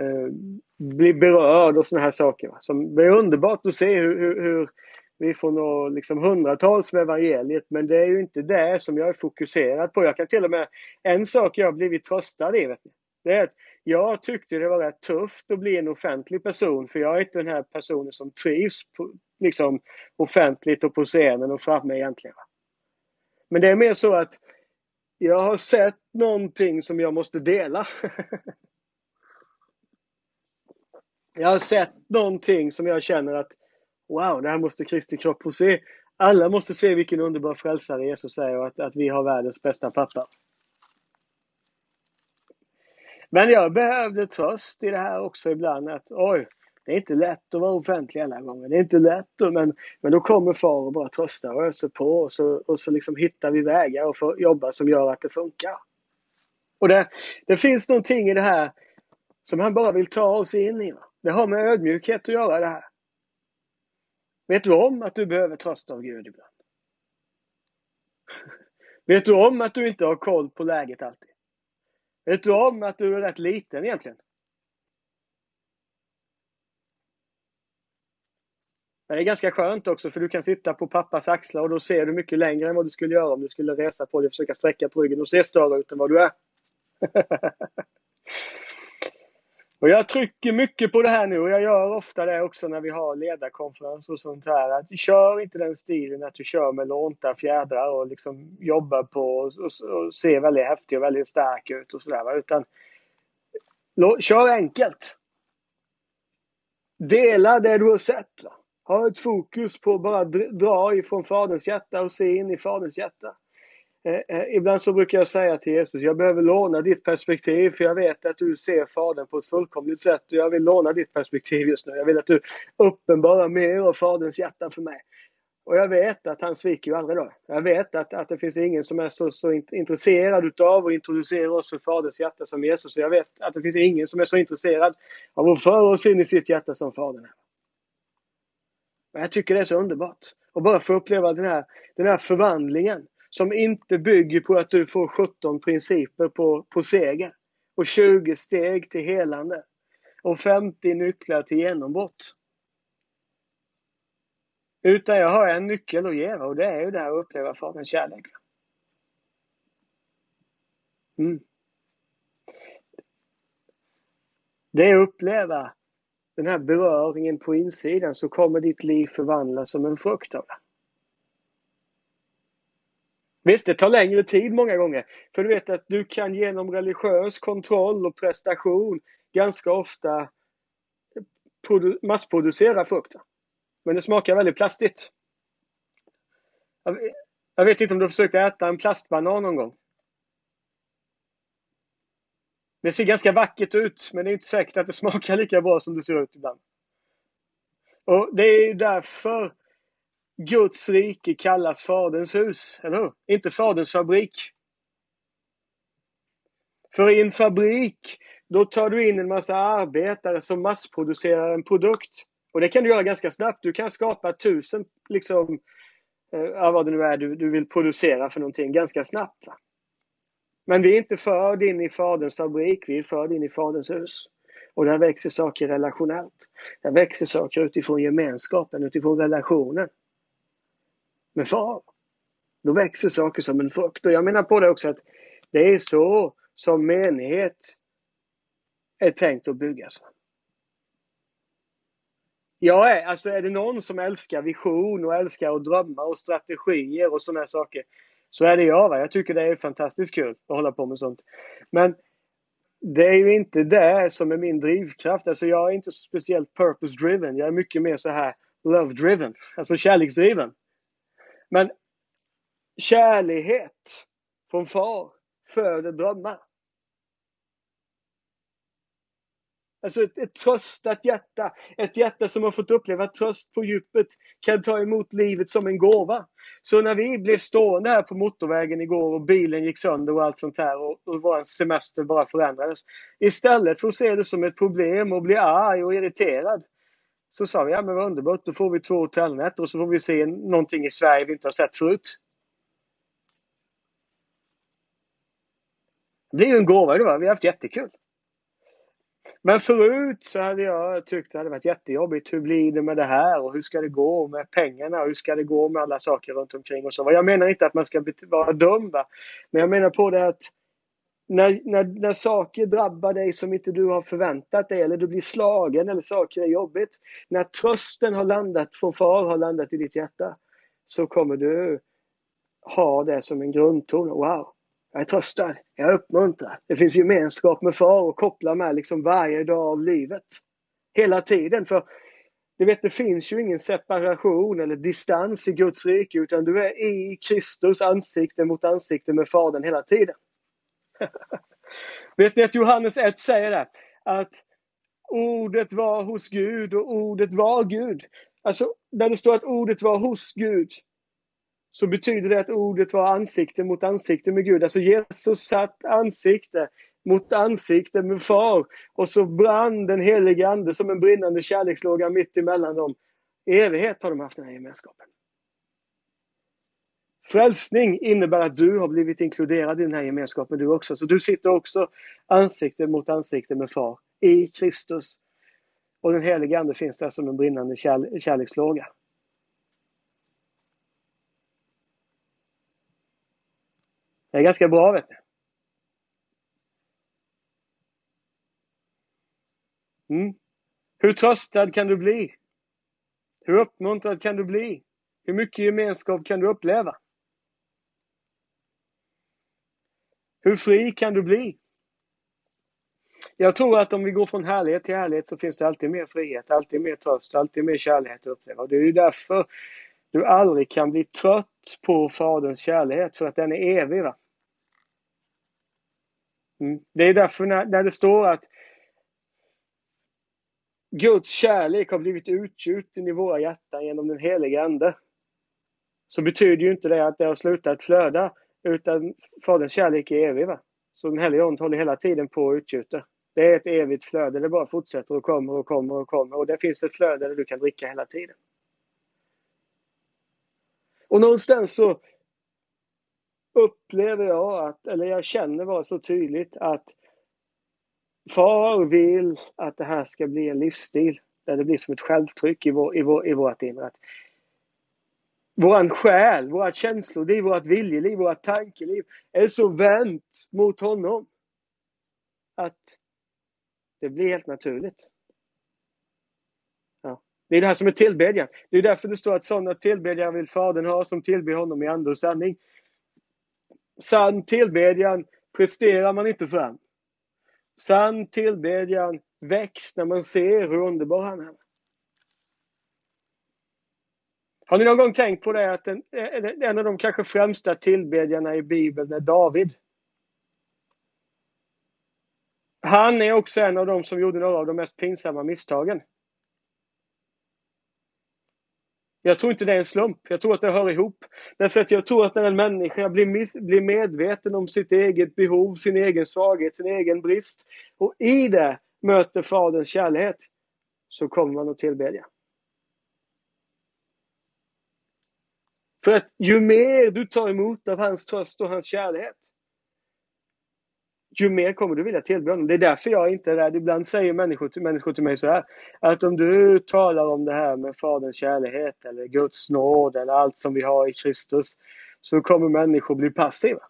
eh, bli berörd och sådana här saker. Så det är underbart att se hur, hur, hur vi får nå liksom hundratals med evangeliet men det är ju inte det som jag är fokuserad på. Jag kan till och med, en sak jag har blivit tröstad i, vet ni, det är att jag tyckte det var rätt tufft att bli en offentlig person för jag är inte den här personen som trivs på, liksom, offentligt och på scenen och framme egentligen. Men det är mer så att jag har sett någonting som jag måste dela. jag har sett någonting som jag känner att wow, det här måste Kristi kropp få se. Alla måste se vilken underbar frälsare Jesus är och att, att vi har världens bästa pappa. Men jag behövde tröst i det här också ibland. Att oj, det är inte lätt att vara offentlig alla gånger. Det är inte lätt. Men, men då kommer far och bara tröstar och öser på och så, och så liksom hittar vi vägar och får jobba som gör att det funkar. Och det, det finns någonting i det här som han bara vill ta oss in i. Det har med ödmjukhet att göra det här. Vet du om att du behöver tröst av Gud ibland? Vet du om att du inte har koll på läget alltid? Vet du om att du är rätt liten egentligen? Men det är ganska skönt också för du kan sitta på pappas axlar och då ser du mycket längre än vad du skulle göra om du skulle resa på dig och försöka sträcka på ryggen och se större ut än vad du är. Och jag trycker mycket på det här nu och jag gör ofta det också när vi har ledarkonferens och sånt här. Att kör inte den stilen att du kör med lånta fjädrar och liksom jobbar på och, och, och ser väldigt häftig och väldigt stark ut och sådär. Utan kör enkelt. Dela det du har sett. Va? Ha ett fokus på att bara dra ifrån Faderns hjärta och se in i Faderns hjärta. Eh, eh, ibland så brukar jag säga till Jesus, jag behöver låna ditt perspektiv för jag vet att du ser Fadern på ett fullkomligt sätt och jag vill låna ditt perspektiv just nu. Jag vill att du uppenbarar mer av Faderns hjärta för mig. Och jag vet att han sviker ju aldrig då. Jag vet att, att det finns ingen som är så, så intresserad utav att introducera oss för Faderns hjärta som Jesus. Och jag vet att det finns ingen som är så intresserad av att föra oss in i sitt hjärta som Fadern är. Jag tycker det är så underbart. att bara få uppleva den här, den här förvandlingen som inte bygger på att du får 17 principer på, på seger och 20 steg till helande och 50 nycklar till genombrott. Utan jag har en nyckel att ge och det är ju det här att uppleva Faderns kärlek. Mm. Det är att uppleva den här beröringen på insidan så kommer ditt liv förvandlas som en frukt av det. Visst, det tar längre tid många gånger. För du vet att du kan genom religiös kontroll och prestation ganska ofta massproducera frukten. Men det smakar väldigt plastigt. Jag vet inte om du har försökt äta en plastbanan någon gång? Det ser ganska vackert ut, men det är inte säkert att det smakar lika bra som det ser ut ibland. Och Det är därför Guds rike kallas Faderns hus, eller hur? Inte Faderns fabrik. För i en fabrik, då tar du in en massa arbetare som massproducerar en produkt. Och det kan du göra ganska snabbt. Du kan skapa tusen, liksom, eh, vad det nu är du, du vill producera för någonting ganska snabbt. Va? Men vi är inte förd in i Faderns fabrik, vi är förd in i Faderns hus. Och där växer saker relationellt. Där växer saker utifrån gemenskapen, utifrån relationen med far. Då växer saker som en frukt. Och jag menar på det också att det är så som menighet är tänkt att byggas. Jag är, alltså är det någon som älskar vision och älskar att drömma och strategier och sådana saker så är det jag. Va? Jag tycker det är fantastiskt kul att hålla på med sånt. Men det är ju inte det som är min drivkraft. Alltså jag är inte speciellt purpose driven. Jag är mycket mer så här love driven, alltså kärleksdriven. Men kärlighet från far föder drömmar. Alltså ett, ett tröstat hjärta, ett hjärta som har fått uppleva tröst på djupet kan ta emot livet som en gåva. Så när vi blev stående här på motorvägen igår och bilen gick sönder och allt sånt här och, och vår semester bara förändrades. Istället för att se det som ett problem och bli arg och irriterad så sa vi, ja men vad underbart, då får vi två hotellnätter och så får vi se någonting i Sverige vi inte har sett förut. Det blir ju en gåva, det var. vi har haft jättekul. Men förut så hade jag tyckt det hade varit jättejobbigt. Hur blir det med det här och hur ska det gå med pengarna och hur ska det gå med alla saker runt omkring och så. Jag menar inte att man ska vara dum va? Men jag menar på det att när, när, när saker drabbar dig som inte du har förväntat dig eller du blir slagen eller saker är jobbigt. När trösten har landat från far har landat i ditt hjärta så kommer du ha det som en grundton. Wow, jag är tröstad, jag är uppmuntrad. Det finns gemenskap med far och koppla med liksom varje dag av livet. Hela tiden. För du vet, det finns ju ingen separation eller distans i Guds rike utan du är i Kristus ansikte mot ansikte med Fadern hela tiden. Vet ni att Johannes 1 säger det? Att ordet var hos Gud och ordet var Gud. Alltså, där det står att ordet var hos Gud så betyder det att ordet var ansikte mot ansikte med Gud. Alltså Jesus satt ansikte mot ansikte med far och så brann den helige ande som en brinnande kärlekslåga mitt emellan dem. I evighet har de haft den här gemenskapen. Frälsning innebär att du har blivit inkluderad i den här gemenskapen du också. Så du sitter också ansikte mot ansikte med far i Kristus. Och den helige Ande finns där som en brinnande kärle kärlekslåga. Det är ganska bra vet du. Mm. Hur tröstad kan du bli? Hur uppmuntrad kan du bli? Hur mycket gemenskap kan du uppleva? Hur fri kan du bli? Jag tror att om vi går från härlighet till härlighet så finns det alltid mer frihet, alltid mer tröst, alltid mer kärlek att uppleva. Och det är ju därför du aldrig kan bli trött på Faderns kärlek, för att den är evig. Va? Mm. Det är därför när, när det står att Guds kärlek har blivit utgjuten i våra hjärtan genom den heliga Ande. Så betyder ju inte det att det har slutat flöda, utan Faderns kärlek är evig. Va? Så den helige Ande håller hela tiden på att utgjuta. Det är ett evigt flöde, det bara fortsätter och kommer och kommer och kommer. Och det finns ett flöde där du kan dricka hela tiden. Och någonstans så upplever jag att, eller jag känner bara så tydligt att Far vill att det här ska bli en livsstil där det blir som ett självtryck i, vår, i, vår, i vårt inre. Att våran själ, vårt känsloliv, vårt viljeliv, vårt tankeliv är så vänt mot honom att det blir helt naturligt. Ja. Det är det här som är tillbedjan. Det är därför det står att sådana tillbedjan vill Fadern ha som tillber honom i ande och sanning. Sann tillbedjan presterar man inte fram. Sann tillbedjan väcks när man ser hur underbar han är. Har ni någon gång tänkt på det att en, en av de kanske främsta tillbedjarna i Bibeln är David? Han är också en av de som gjorde några av de mest pinsamma misstagen. Jag tror inte det är en slump. Jag tror att det hör ihop. Därför att jag tror att när en människa blir, blir medveten om sitt eget behov, sin egen svaghet, sin egen brist och i det möter Faderns kärlek så kommer man att tillbedja. För att ju mer du tar emot av hans tröst och hans kärlek ju mer kommer du vilja tillbe honom. Det är därför jag inte är rädd. Ibland säger människor till, människor till mig så här. Att om du talar om det här med Faderns kärlek eller Guds nåd eller allt som vi har i Kristus. Så kommer människor bli passiva.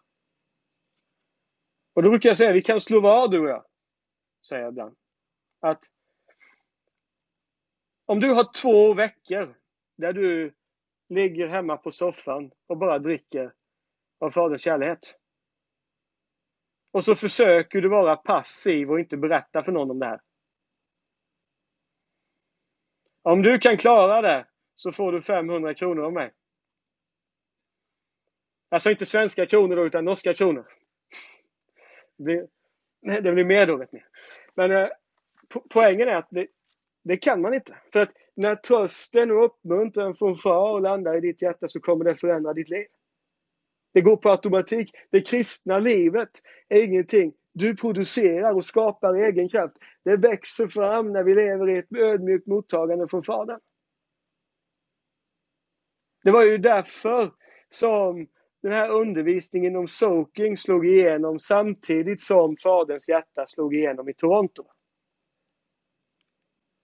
Och då brukar jag säga, vi kan slå vad du och jag. Säger jag ibland. Att om du har två veckor där du ligger hemma på soffan och bara dricker av Faderns kärlek. Och så försöker du vara passiv och inte berätta för någon om det här. Om du kan klara det så får du 500 kronor av mig. Alltså inte svenska kronor då, utan norska kronor. Det blir, det blir mer då, vet ni. Men eh, po poängen är att det, det, kan man inte. För att när trösten och uppmuntran från far landar i ditt hjärta så kommer det förändra ditt liv. Det går på automatik. Det kristna livet är ingenting du producerar och skapar egen kraft. Det växer fram när vi lever i ett ödmjukt mottagande från Fadern. Det var ju därför som den här undervisningen om soaking slog igenom samtidigt som Faderns hjärta slog igenom i Toronto.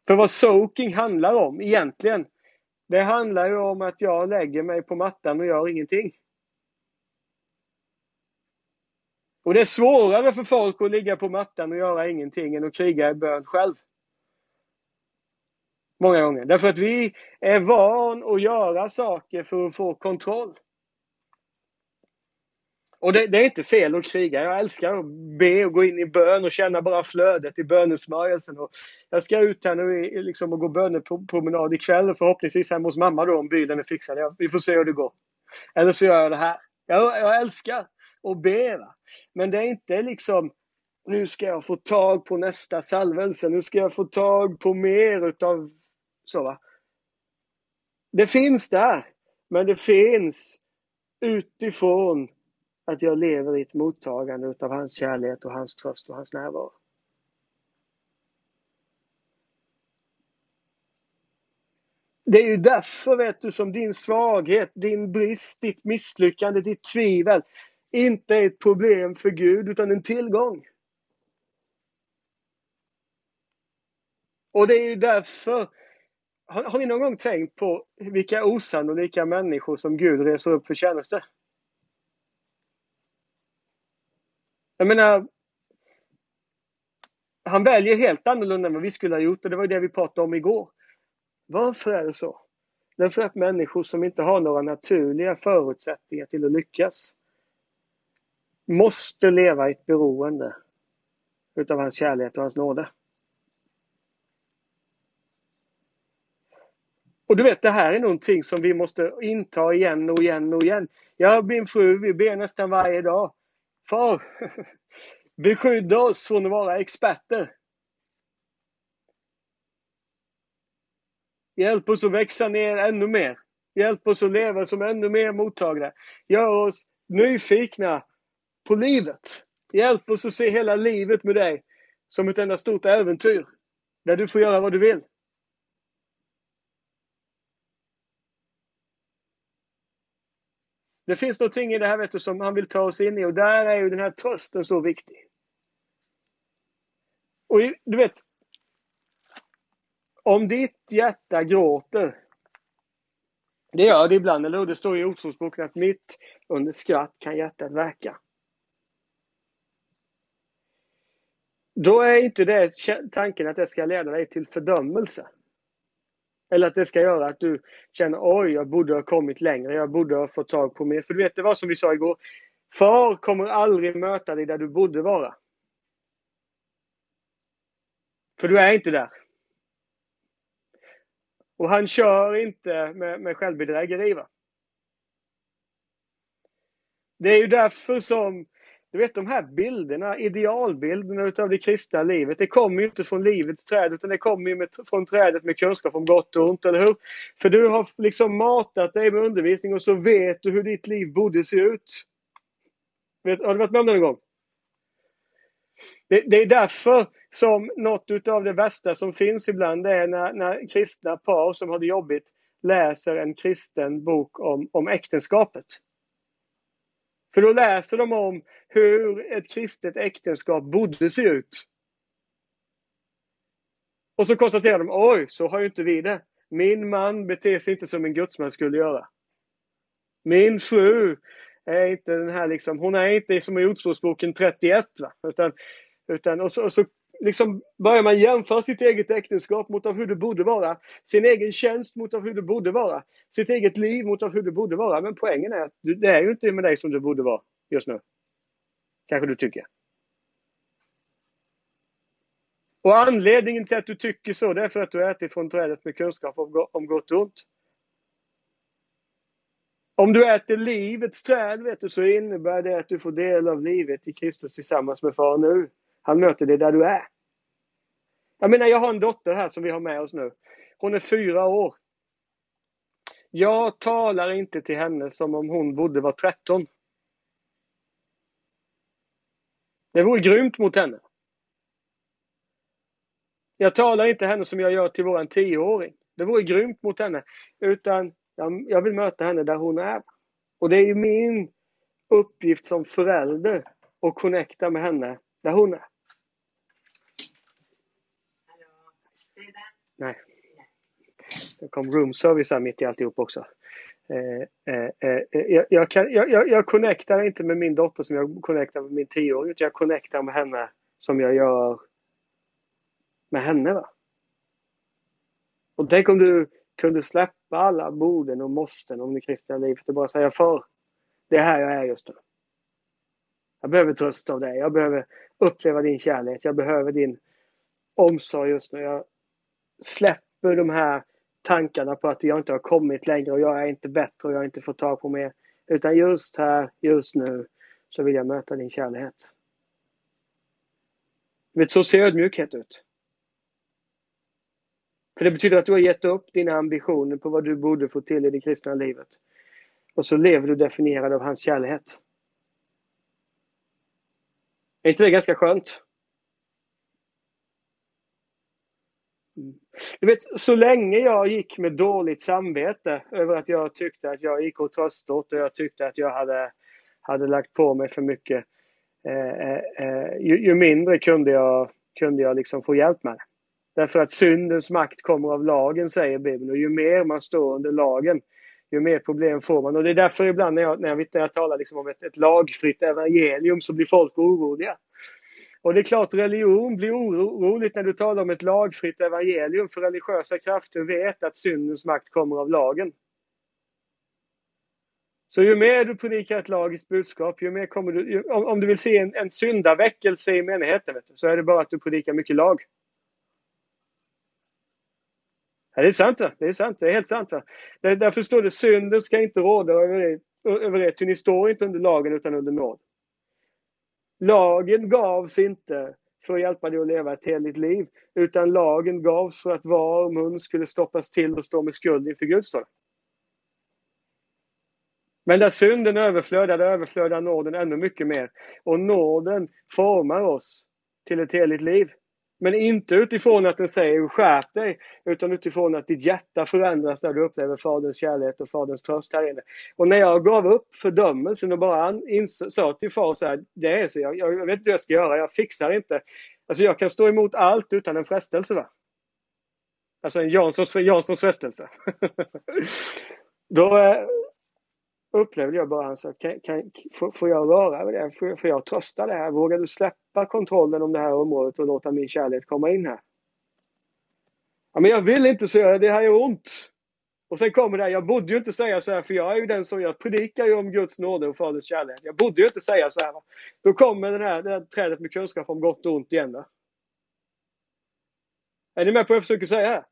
För vad soaking handlar om egentligen, det handlar ju om att jag lägger mig på mattan och gör ingenting. Och det är svårare för folk att ligga på mattan och göra ingenting än att kriga i bön själv. Många gånger. Därför att vi är van att göra saker för att få kontroll. Och det, det, är inte fel att kriga. Jag älskar att be och gå in i bön och känna bara flödet i bönesmörjelsen. Och jag ska ut här nu liksom, och gå bönepromenad ikväll. Förhoppningsvis hemma hos mamma då om bilen är fixad. Vi får se hur det går. Eller så gör jag det här. Jag, jag älskar och be. Men det är inte liksom nu ska jag få tag på nästa salvelse, nu ska jag få tag på mer utav så va. Det finns där, men det finns utifrån att jag lever i ett mottagande utav hans kärlek och hans tröst och hans närvaro. Det är ju därför vet du som din svaghet, din brist, ditt misslyckande, ditt tvivel inte är ett problem för Gud utan en tillgång. Och det är ju därför har, har ni någon gång tänkt på vilka osannolika människor som Gud reser upp för tjänster? Jag menar, han väljer helt annorlunda än vad vi skulle ha gjort och det var det vi pratade om igår. Varför är det så? Därför att människor som inte har några naturliga förutsättningar till att lyckas måste leva i ett beroende utav hans kärlek och hans nåde. Och du vet, det här är någonting som vi måste inta igen och igen och igen. Jag och min fru, vi ber nästan varje dag. Far, beskydda oss från att vara experter. Hjälp oss att växa ner ännu mer. Hjälp oss att leva som ännu mer mottagare. Gör oss nyfikna på livet. Hjälp oss att se hela livet med dig som ett enda stort äventyr. Där du får göra vad du vill. Det finns någonting i det här vet du, som han vill ta oss in i och där är ju den här trösten så viktig. Och du vet, om ditt hjärta gråter, det gör det ibland, eller hur? Det står i Ordspråksboken att mitt under skratt kan hjärtat verka. Då är inte det tanken att det ska leda dig till fördömelse. Eller att det ska göra att du känner oj, jag borde ha kommit längre, jag borde ha fått tag på mer. För du vet, det var som vi sa igår. Far kommer aldrig möta dig där du borde vara. För du är inte där. Och han kör inte med, med självbedrägeri. Va? Det är ju därför som du vet de här bilderna, idealbilderna utav det kristna livet, det kommer ju inte från livets träd utan det kommer ju med, från trädet med kunskap om gott och ont, eller hur? För du har liksom matat dig med undervisning och så vet du hur ditt liv borde se ut. Vet, har du varit med om det någon gång? Det, det, är därför som något av det värsta som finns ibland är när, när kristna par som har det jobbigt läser en kristen bok om, om äktenskapet. För då läser de om hur ett kristet äktenskap borde se ut. Och så konstaterar de, oj, så har ju inte vi det. Min man beter sig inte som en gudsman skulle göra. Min fru är inte den här liksom, hon är inte som i Ordspråksboken 31. Va? Utan, utan, och så, och så liksom börjar man jämföra sitt eget äktenskap mot av hur det borde vara. Sin egen tjänst mot av hur det borde vara. Sitt eget liv mot av hur det borde vara. Men poängen är att det är ju inte med dig som det borde vara just nu. Kanske du tycker. Och anledningen till att du tycker så, det är för att du ätit från trädet med kunskap om gott och ont. Om du äter livets träd, vet du, så innebär det att du får del av livet i Kristus tillsammans med Far nu. Han möter dig där du är. Jag menar, jag har en dotter här som vi har med oss nu. Hon är fyra år. Jag talar inte till henne som om hon borde vara 13. Det vore grymt mot henne. Jag talar inte henne som jag gör till våran tioåring. Det vore grymt mot henne. Utan jag vill möta henne där hon är. Och det är ju min uppgift som förälder att connecta med henne där hon är. Nej. Det kom room service här mitt i alltihop också. Eh, eh, eh, eh jag, jag, kan, jag, jag connectar inte med min dotter som jag connectar med min tioåring. Utan jag connectar med henne som jag gör med henne. Va? Och tänk om du kunde släppa alla borden och måsten om det kristna livet och bara säga för. Det är här jag är just nu. Jag behöver tröst av dig. Jag behöver uppleva din kärlek. Jag behöver din omsorg just nu. Jag släpper de här tankarna på att jag inte har kommit längre och jag är inte bättre och jag har inte fått tag på mer. Utan just här, just nu, så vill jag möta din kärlek. Vet, så ser ödmjukhet ut. För det betyder att du har gett upp dina ambitioner på vad du borde få till i det kristna livet. Och så lever du definierad av hans kärlek. Är inte det ganska skönt? Du vet, så länge jag gick med dåligt samvete över att jag tyckte att jag gick och tröstade och jag tyckte att jag hade, hade lagt på mig för mycket. Eh, eh, eh, ju, ju, mindre kunde jag, kunde jag liksom få hjälp med det. Därför att syndens makt kommer av lagen, säger Bibeln. Och ju mer man står under lagen, ju mer problem får man. Och det är därför ibland när jag, när jag, när jag talar liksom om ett, ett lagfritt evangelium så blir folk oroliga. Och det är klart, religion blir oroligt när du talar om ett lagfritt evangelium, för religiösa krafter vet att syndens makt kommer av lagen. Så ju mer du predikar ett lagiskt budskap, ju mer kommer du... Om, om du vill se en, en syndaväckelse i menigheten, du, så är det bara att du predikar mycket lag. Ja, det är sant. Det är sant. Det är helt sant. Va? Därför står det synden ska inte råda över er, över er, ty ni står inte under lagen utan under nåd. Lagen gavs inte för att hjälpa dig att leva ett heligt liv, utan lagen gavs för att var mun skulle stoppas till och stå med skuld inför Gud, står Men där synden överflödar, där överflödar nåden ännu mycket mer. Och nåden formar oss till ett heligt liv. Men inte utifrån att den säger skärp dig, utan utifrån att ditt hjärta förändras när du upplever Faderns kärlek och Faderns tröst här inne. Och när jag gav upp fördömelsen och bara sa till far så här, det är så, jag, jag vet inte vad jag ska göra, jag fixar inte. Alltså jag kan stå emot allt utan en frestelse. Va? Alltså en Janssons, Janssons frestelse. Då, eh, upplevde jag bara så kan, kan, får, får jag röra vid det? Får, får jag trösta det här? Vågar du släppa kontrollen om det här området och låta min kärlek komma in här? Ja, men jag vill inte säga det här gör ont. Och sen kommer det här, jag borde ju inte säga så här för jag är ju den som, jag predikar ju om Guds nåde och Faderns kärlek. Jag borde ju inte säga så här. Då kommer den här, det här trädet med kunskap om gott och ont igen. Då. Är ni med på vad jag försöker säga?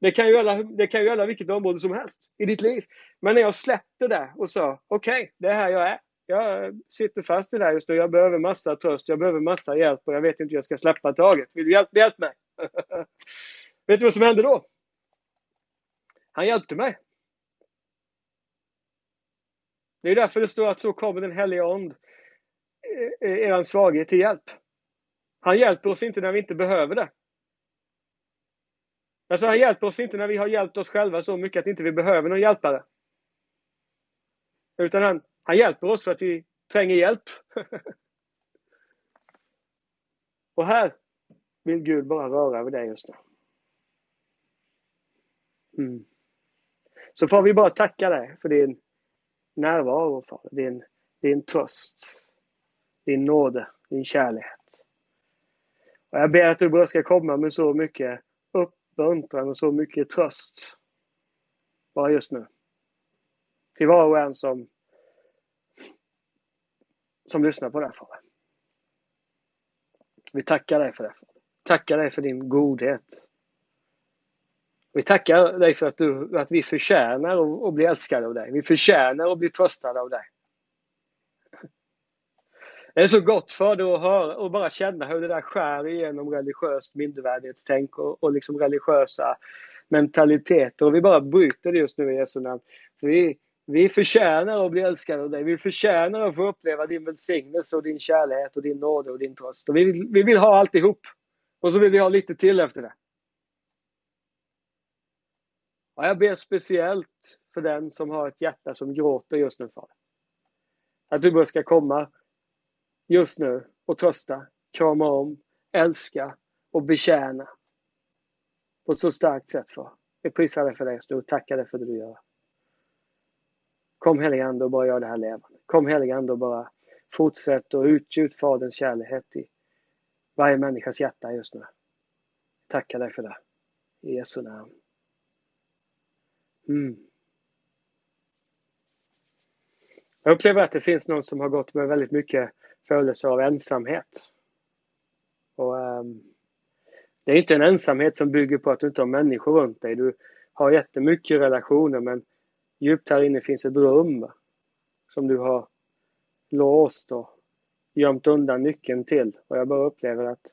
Det kan, ju gälla, det kan ju gälla vilket område som helst i ditt liv. Men när jag släppte det och sa okej, okay, det är här jag är. Jag sitter fast i det här just nu. Jag behöver massa tröst, jag behöver massa hjälp och jag vet inte hur jag ska släppa taget. Vill du hjälpa hjälp mig? vet du vad som hände då? Han hjälpte mig. Det är därför det står att så kommer den helige ond, eh, eh, er svaghet till hjälp. Han hjälper oss inte när vi inte behöver det. Alltså han hjälper oss inte när vi har hjälpt oss själva så mycket att inte vi behöver någon hjälpare. Utan han, han hjälper oss för att vi tränger hjälp. Och här vill Gud bara röra över dig just nu. Mm. Så får vi bara tacka dig för din närvaro, Fader. Din, din tröst, din nåde, din kärlek. Och jag ber att du bara ska komma med så mycket uppmuntran och så mycket tröst. Bara just nu. Till var och en som, som lyssnar på det här Fader. Vi tackar dig för det. Tackar dig för din godhet. Vi tackar dig för att, du, att vi förtjänar att bli älskade av dig. Vi förtjänar att bli tröstade av dig. Det är så gott för dig att höra och bara känna hur det där skär igenom religiöst mindervärdighetstänk och, och liksom religiösa mentaliteter. Och vi bara bryter det just nu i Jesu namn. För vi, vi förtjänar att bli älskade av dig. Vi förtjänar att få uppleva din välsignelse och din kärlek och din nåd och din tröst. Och vi, vill, vi vill ha alltihop. Och så vill vi ha lite till efter det. Och jag ber speciellt för den som har ett hjärta som gråter just nu, Far. Att du bara ska komma just nu och trösta, krama om, älska och betjäna på ett så starkt sätt. För. Vi prisar dig för det och tackar dig för det du gör. Kom helige Ande och bara gör det här levande. Kom helige Ande och bara fortsätt och utgjut Faderns kärlek i varje människas hjärta just nu. Tackar dig för det. I Jesu namn. Mm. Jag upplever att det finns någon som har gått med väldigt mycket födelse av ensamhet. Och, um, det är inte en ensamhet som bygger på att du inte har människor runt dig. Du har jättemycket relationer men djupt här inne finns ett rum som du har låst och gömt undan nyckeln till. Och jag bara upplever att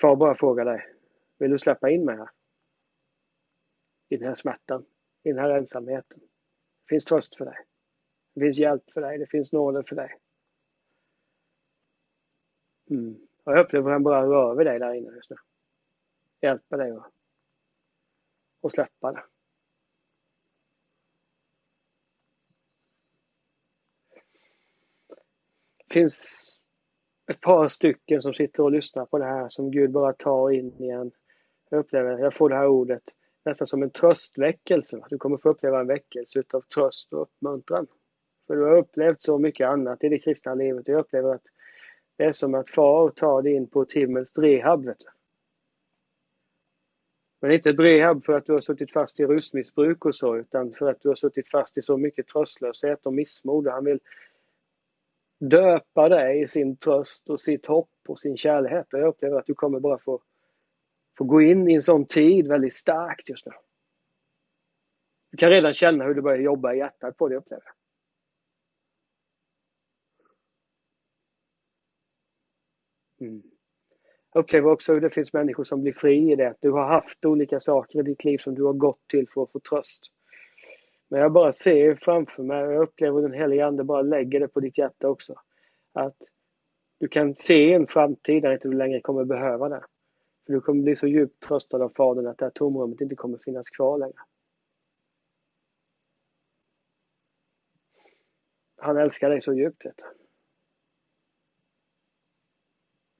Far bara frågar dig, vill du släppa in mig här? I den här smärtan, i den här ensamheten. Det finns tröst för dig. Det finns hjälp för dig, det finns nåder för dig. Mm. Och jag upplever att han bara rör vid dig där inne just nu. Hjälper dig att, att släppa det. Det finns ett par stycken som sitter och lyssnar på det här som Gud bara tar in igen. Jag upplever, jag får det här ordet nästan som en tröstväckelse. Du kommer få uppleva en väckelse utav tröst och uppmuntran. För du har upplevt så mycket annat i det kristna livet. Jag upplever att Det är som att far tar dig in på ett himmelskt rehab. Vet du. Men inte ett rehab för att du har suttit fast i rusmissbruk och så, utan för att du har suttit fast i så mycket tröstlöshet och missmod. Han vill döpa dig i sin tröst och sitt hopp och sin kärlek. Och jag upplever att du kommer bara få, få gå in i en sån tid väldigt starkt just nu. Du kan redan känna hur du börjar jobba i hjärtat på det, upplever jag. Mm. Jag upplever också hur det finns människor som blir fri i det. Du har haft olika saker i ditt liv som du har gått till för att få tröst. Men jag bara ser framför mig, och jag upplever den helige Ande bara lägger det på ditt hjärta också. Att du kan se en framtid där inte du längre kommer behöva det. För du kommer bli så djupt tröstad av Fadern att det här tomrummet inte kommer finnas kvar längre. Han älskar dig så djupt, vet du.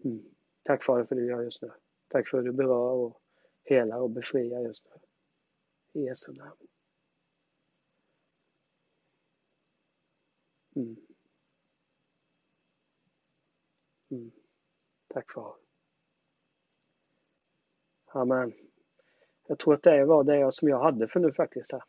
Mm. Tack Fader för det du gör just nu. Tack för att du berör och helar och befriar just nu. I Jesu namn. Mm. Mm. Tack Fader. Amen. Jag tror att det var det som jag hade för nu faktiskt. här.